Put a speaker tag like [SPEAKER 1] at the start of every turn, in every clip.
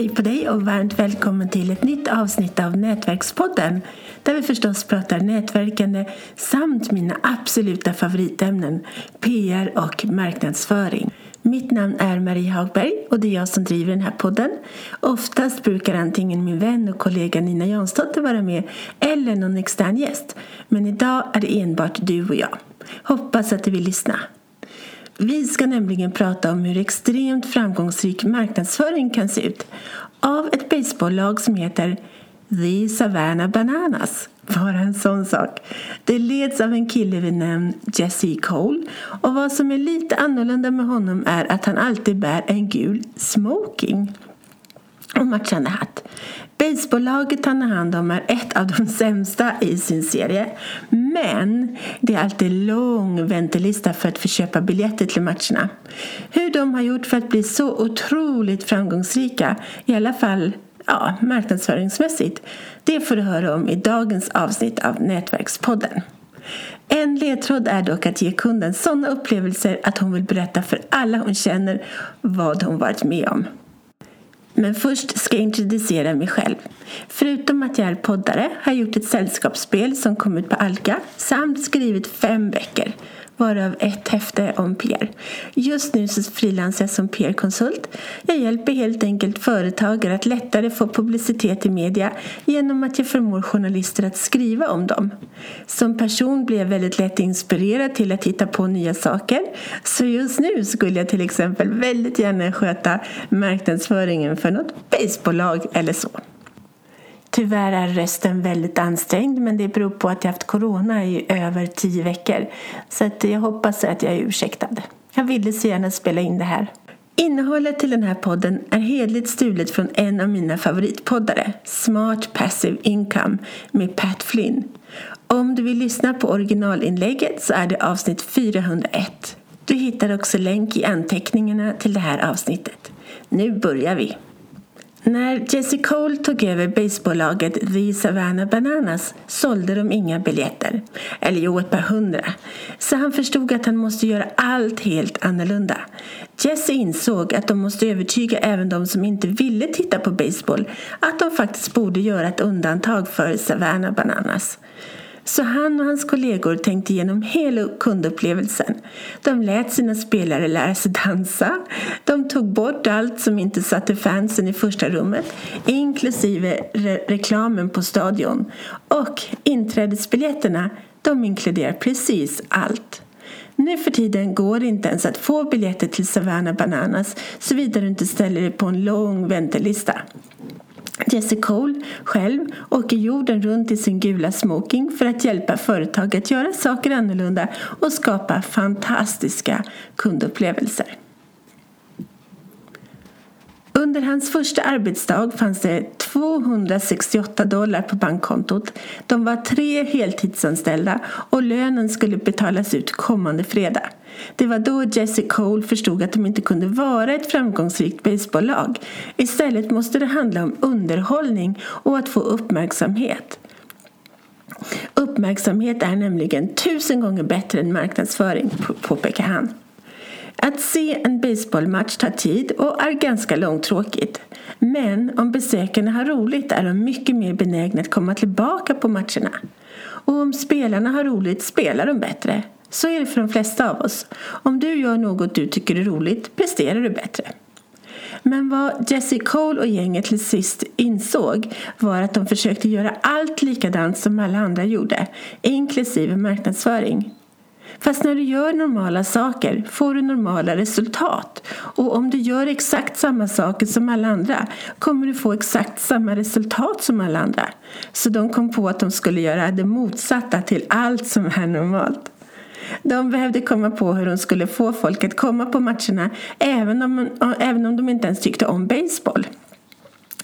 [SPEAKER 1] Hej på dig och varmt välkommen till ett nytt avsnitt av Nätverkspodden där vi förstås pratar nätverkande samt mina absoluta favoritämnen PR och marknadsföring. Mitt namn är Marie Hagberg och det är jag som driver den här podden. Oftast brukar antingen min vän och kollega Nina Jansdotter vara med eller någon extern gäst. Men idag är det enbart du och jag. Hoppas att du vill lyssna. Vi ska nämligen prata om hur extremt framgångsrik marknadsföring kan se ut av ett baseballlag som heter The Savannah Bananas. Bara en sån sak. Det leds av en kille vid namn Jesse Cole och vad som är lite annorlunda med honom är att han alltid bär en gul smoking och matchande hatt. Baseballlaget han har hand om är ett av de sämsta i sin serie. Men det är alltid lång väntelista för att få köpa biljetter till matcherna. Hur de har gjort för att bli så otroligt framgångsrika, i alla fall ja, marknadsföringsmässigt, det får du höra om i dagens avsnitt av Nätverkspodden. En ledtråd är dock att ge kunden sådana upplevelser att hon vill berätta för alla hon känner vad hon varit med om. Men först ska jag introducera mig själv. Förutom att jag är poddare har jag gjort ett sällskapsspel som kom ut på Alka samt skrivit fem böcker varav ett häfte om PR. Just nu så frilansar jag som PR-konsult. Jag hjälper helt enkelt företagare att lättare få publicitet i media genom att jag förmår journalister att skriva om dem. Som person blir jag väldigt lätt inspirerad till att hitta på nya saker. Så just nu skulle jag till exempel väldigt gärna sköta marknadsföringen för något baseballlag eller så. Tyvärr är rösten väldigt ansträngd men det beror på att jag haft corona i över tio veckor. Så att jag hoppas att jag är ursäktad. Jag ville så gärna spela in det här. Innehållet till den här podden är hedligt stulet från en av mina favoritpoddare, Smart Passive Income med Pat Flynn. Om du vill lyssna på originalinlägget så är det avsnitt 401. Du hittar också länk i anteckningarna till det här avsnittet. Nu börjar vi! När Jesse Cole tog över baseballlaget The Savannah Bananas sålde de inga biljetter. Eller jo, ett par hundra. Så han förstod att han måste göra allt helt annorlunda. Jesse insåg att de måste övertyga även de som inte ville titta på baseball att de faktiskt borde göra ett undantag för Savannah Bananas. Så han och hans kollegor tänkte igenom hela kundupplevelsen. De lät sina spelare lära sig dansa. De tog bort allt som inte satte fansen i första rummet inklusive re reklamen på stadion. Och inträdesbiljetterna de inkluderar precis allt. Nu för tiden går det inte ens att få biljetter till Savannah Bananas såvida du inte ställer dig på en lång väntelista. Jesse Cole själv åker jorden runt i sin gula smoking för att hjälpa företag att göra saker annorlunda och skapa fantastiska kundupplevelser. Under hans första arbetsdag fanns det 268 dollar på bankkontot. De var tre heltidsanställda och lönen skulle betalas ut kommande fredag. Det var då Jesse Cole förstod att de inte kunde vara ett framgångsrikt baseballlag. Istället måste det handla om underhållning och att få uppmärksamhet. Uppmärksamhet är nämligen tusen gånger bättre än marknadsföring, påpekar han. Att se en baseballmatch tar tid och är ganska långtråkigt. Men om besökarna har roligt är de mycket mer benägna att komma tillbaka på matcherna. Och om spelarna har roligt spelar de bättre. Så är det för de flesta av oss. Om du gör något du tycker är roligt presterar du bättre. Men vad Jesse Cole och gänget till sist insåg var att de försökte göra allt likadant som alla andra gjorde, inklusive marknadsföring. Fast när du gör normala saker får du normala resultat. Och om du gör exakt samma saker som alla andra kommer du få exakt samma resultat som alla andra. Så de kom på att de skulle göra det motsatta till allt som är normalt. De behövde komma på hur de skulle få folk att komma på matcherna även om, även om de inte ens tyckte om baseball.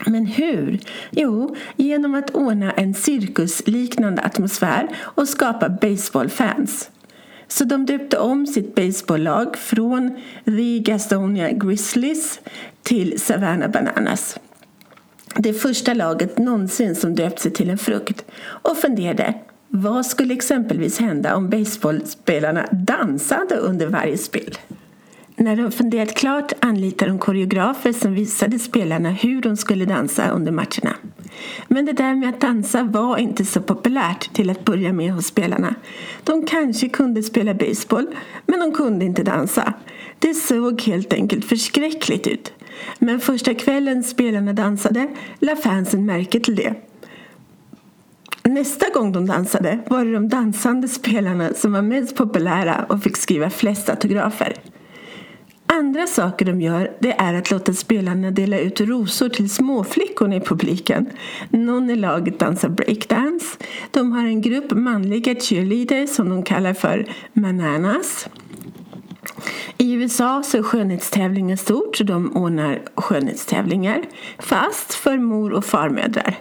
[SPEAKER 1] Men hur? Jo, genom att ordna en cirkusliknande atmosfär och skapa baseballfans. Så de döpte om sitt baseballlag från The Gastonia Grizzlies till Savannah Bananas. Det första laget någonsin som döpt sig till en frukt och funderade vad skulle exempelvis hända om baseballspelarna dansade under varje spel? När de funderat klart anlitade de koreografer som visade spelarna hur de skulle dansa under matcherna. Men det där med att dansa var inte så populärt till att börja med hos spelarna. De kanske kunde spela baseball, men de kunde inte dansa. Det såg helt enkelt förskräckligt ut. Men första kvällen spelarna dansade la fansen märke till det. Nästa gång de dansade var det de dansande spelarna som var mest populära och fick skriva flest autografer. Andra saker de gör det är att låta spelarna dela ut rosor till småflickorna i publiken. Någon i laget dansar breakdance. De har en grupp manliga cheerleaders som de kallar för Mananas. I USA så är skönhetstävlingen stort så de ordnar skönhetstävlingar fast för mor och farmödrar.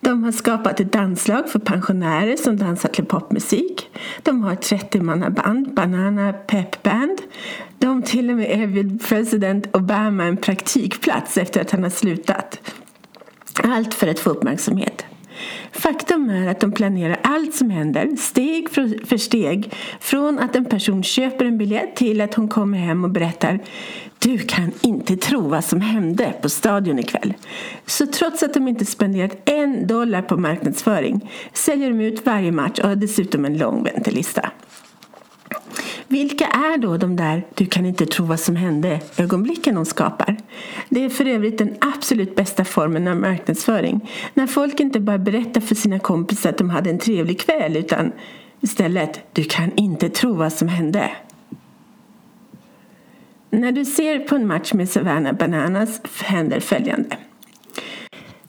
[SPEAKER 1] De har skapat ett danslag för pensionärer som dansar till popmusik. De har ett 30-mannaband, Banana Pep Band. De till och med erbjöd president Obama en praktikplats efter att han har slutat. Allt för att få uppmärksamhet. Faktum är att de planerar allt som händer, steg för steg. Från att en person köper en biljett till att hon kommer hem och berättar du kan inte tro vad som hände på stadion ikväll. Så trots att de inte spenderat en dollar på marknadsföring säljer de ut varje match och har dessutom en lång väntelista. Vilka är då de där du kan inte tro vad som hände ögonblicken de skapar? Det är för övrigt den absolut bästa formen av marknadsföring. När folk inte bara berättar för sina kompisar att de hade en trevlig kväll utan istället du kan inte tro vad som hände. När du ser på en match med Savannah Bananas händer följande.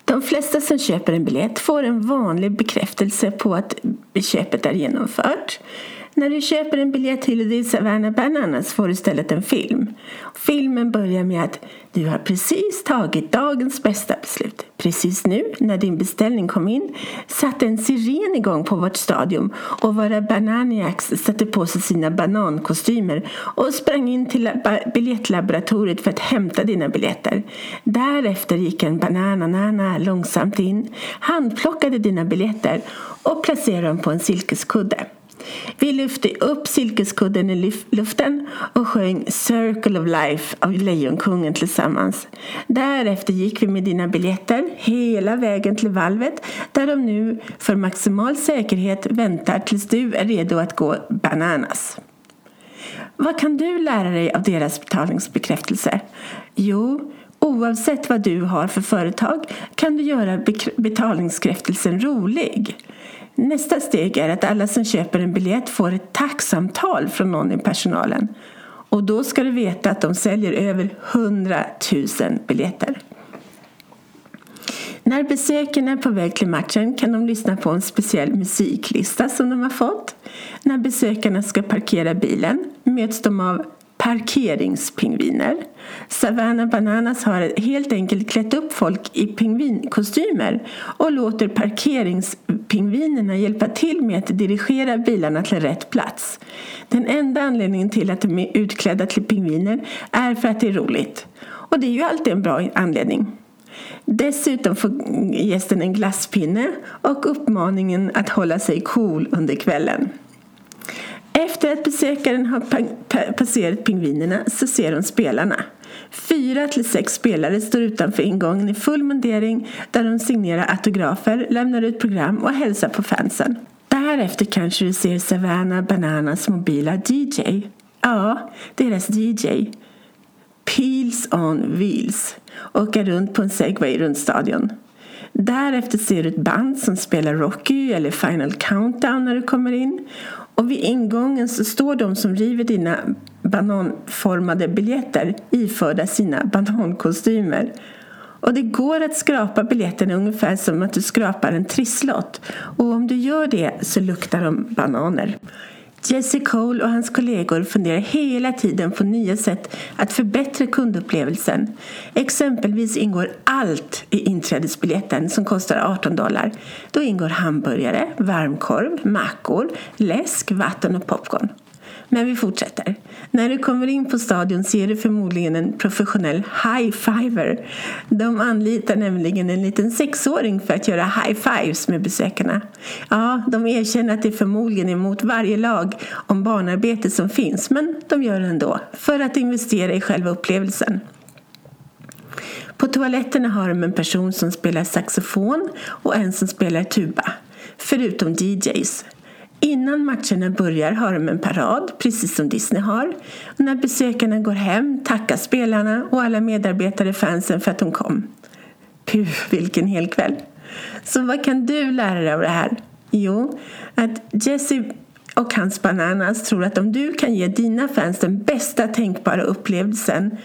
[SPEAKER 1] De flesta som köper en biljett får en vanlig bekräftelse på att köpet är genomfört. När du köper en biljett till The Savannah Bananas får du istället en film. Filmen börjar med att du har precis tagit dagens bästa beslut. Precis nu, när din beställning kom in, satte en siren igång på vårt stadion och våra Bananiacs satte på sig sina banankostymer och sprang in till biljettlaboratoriet för att hämta dina biljetter. Därefter gick en Banananana långsamt in, handplockade dina biljetter och placerade dem på en silkeskudde. Vi lyfte upp silkeskudden i luften och sjöng Circle of Life av Lejonkungen tillsammans. Därefter gick vi med dina biljetter hela vägen till valvet där de nu för maximal säkerhet väntar tills du är redo att gå bananas. Vad kan du lära dig av deras betalningsbekräftelse? Jo, oavsett vad du har för företag kan du göra betalningskräftelsen rolig. Nästa steg är att alla som köper en biljett får ett tacksamtal från någon i personalen. Och då ska du veta att de säljer över 100 000 biljetter. När besökarna är på väg till matchen kan de lyssna på en speciell musiklista som de har fått. När besökarna ska parkera bilen möts de av parkeringspingviner. Savannah Bananas har helt enkelt klätt upp folk i pingvinkostymer och låter parkeringspingvinerna hjälpa till med att dirigera bilarna till rätt plats. Den enda anledningen till att de är utklädda till pingviner är för att det är roligt. Och det är ju alltid en bra anledning. Dessutom får gästen en glasspinne och uppmaningen att hålla sig cool under kvällen. Efter att besökaren har passerat pingvinerna så ser hon spelarna. Fyra till sex spelare står utanför ingången i full mundering där de signerar autografer, lämnar ut program och hälsar på fansen. Därefter kanske du ser Savannah Bananas mobila DJ. Ja, deras DJ. Peels on Wheels åka runt på en segway runt stadion. Därefter ser du ett band som spelar Rocky eller Final Countdown när du kommer in. Och vid ingången så står de som river dina bananformade biljetter iförda sina banankostymer. Och det går att skrapa biljetterna ungefär som att du skrapar en trisslott. Och om du gör det så luktar de bananer. Jesse Cole och hans kollegor funderar hela tiden på nya sätt att förbättra kundupplevelsen. Exempelvis ingår allt i inträdesbiljetten som kostar 18 dollar. Då ingår hamburgare, varmkorv, mackor, läsk, vatten och popcorn. Men vi fortsätter. När du kommer in på stadion ser du förmodligen en professionell high-fiver. De anlitar nämligen en liten sexåring för att göra high-fives med besökarna. Ja, de erkänner att det förmodligen är mot varje lag om barnarbete som finns, men de gör det ändå för att investera i själva upplevelsen. På toaletterna har de en person som spelar saxofon och en som spelar tuba, förutom DJs. Innan matcherna börjar har de en parad, precis som Disney har. Och när besökarna går hem tackar spelarna och alla medarbetare fansen för att de kom. Puh, vilken hel kväll! Så vad kan du lära dig av det här? Jo, att Jesse och hans Bananas tror att om du kan ge dina fans den bästa tänkbara upplevelsen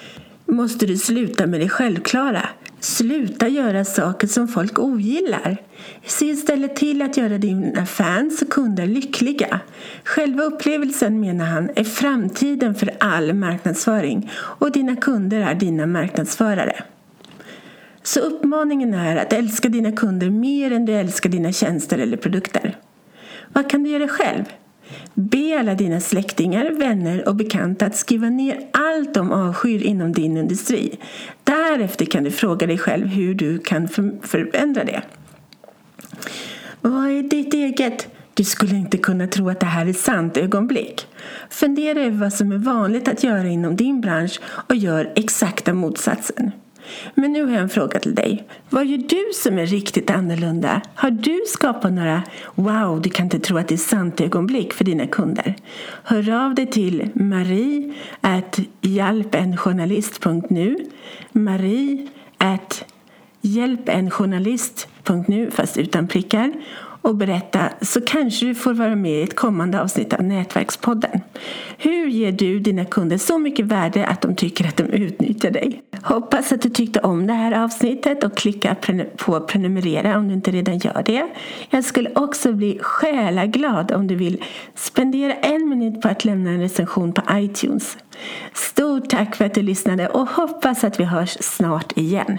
[SPEAKER 1] måste du sluta med det självklara. Sluta göra saker som folk ogillar. Se istället till att göra dina fans och kunder lyckliga. Själva upplevelsen, menar han, är framtiden för all marknadsföring och dina kunder är dina marknadsförare. Så uppmaningen är att älska dina kunder mer än du älskar dina tjänster eller produkter. Vad kan du göra själv? Be alla dina släktingar, vänner och bekanta att skriva ner allt de avskyr inom din industri. Därefter kan du fråga dig själv hur du kan förändra det. Vad är ditt eget du skulle inte kunna tro att det här är sant ögonblick. Fundera över vad som är vanligt att göra inom din bransch och gör exakta motsatsen. Men nu har jag en fråga till dig. Vad gör du som är riktigt annorlunda? Har du skapat några wow, du kan inte tro att det är sant ögonblick för dina kunder? Hör av dig till marie at hjälpenjournalist.nu marie at hjälpenjournalist.nu fast utan prickar och berätta så kanske du får vara med i ett kommande avsnitt av Nätverkspodden. Hur ger du dina kunder så mycket värde att de tycker att de utnyttjar dig? Hoppas att du tyckte om det här avsnittet och klicka på prenumerera om du inte redan gör det. Jag skulle också bli själaglad om du vill spendera en minut på att lämna en recension på iTunes. Stort tack för att du lyssnade och hoppas att vi hörs snart igen.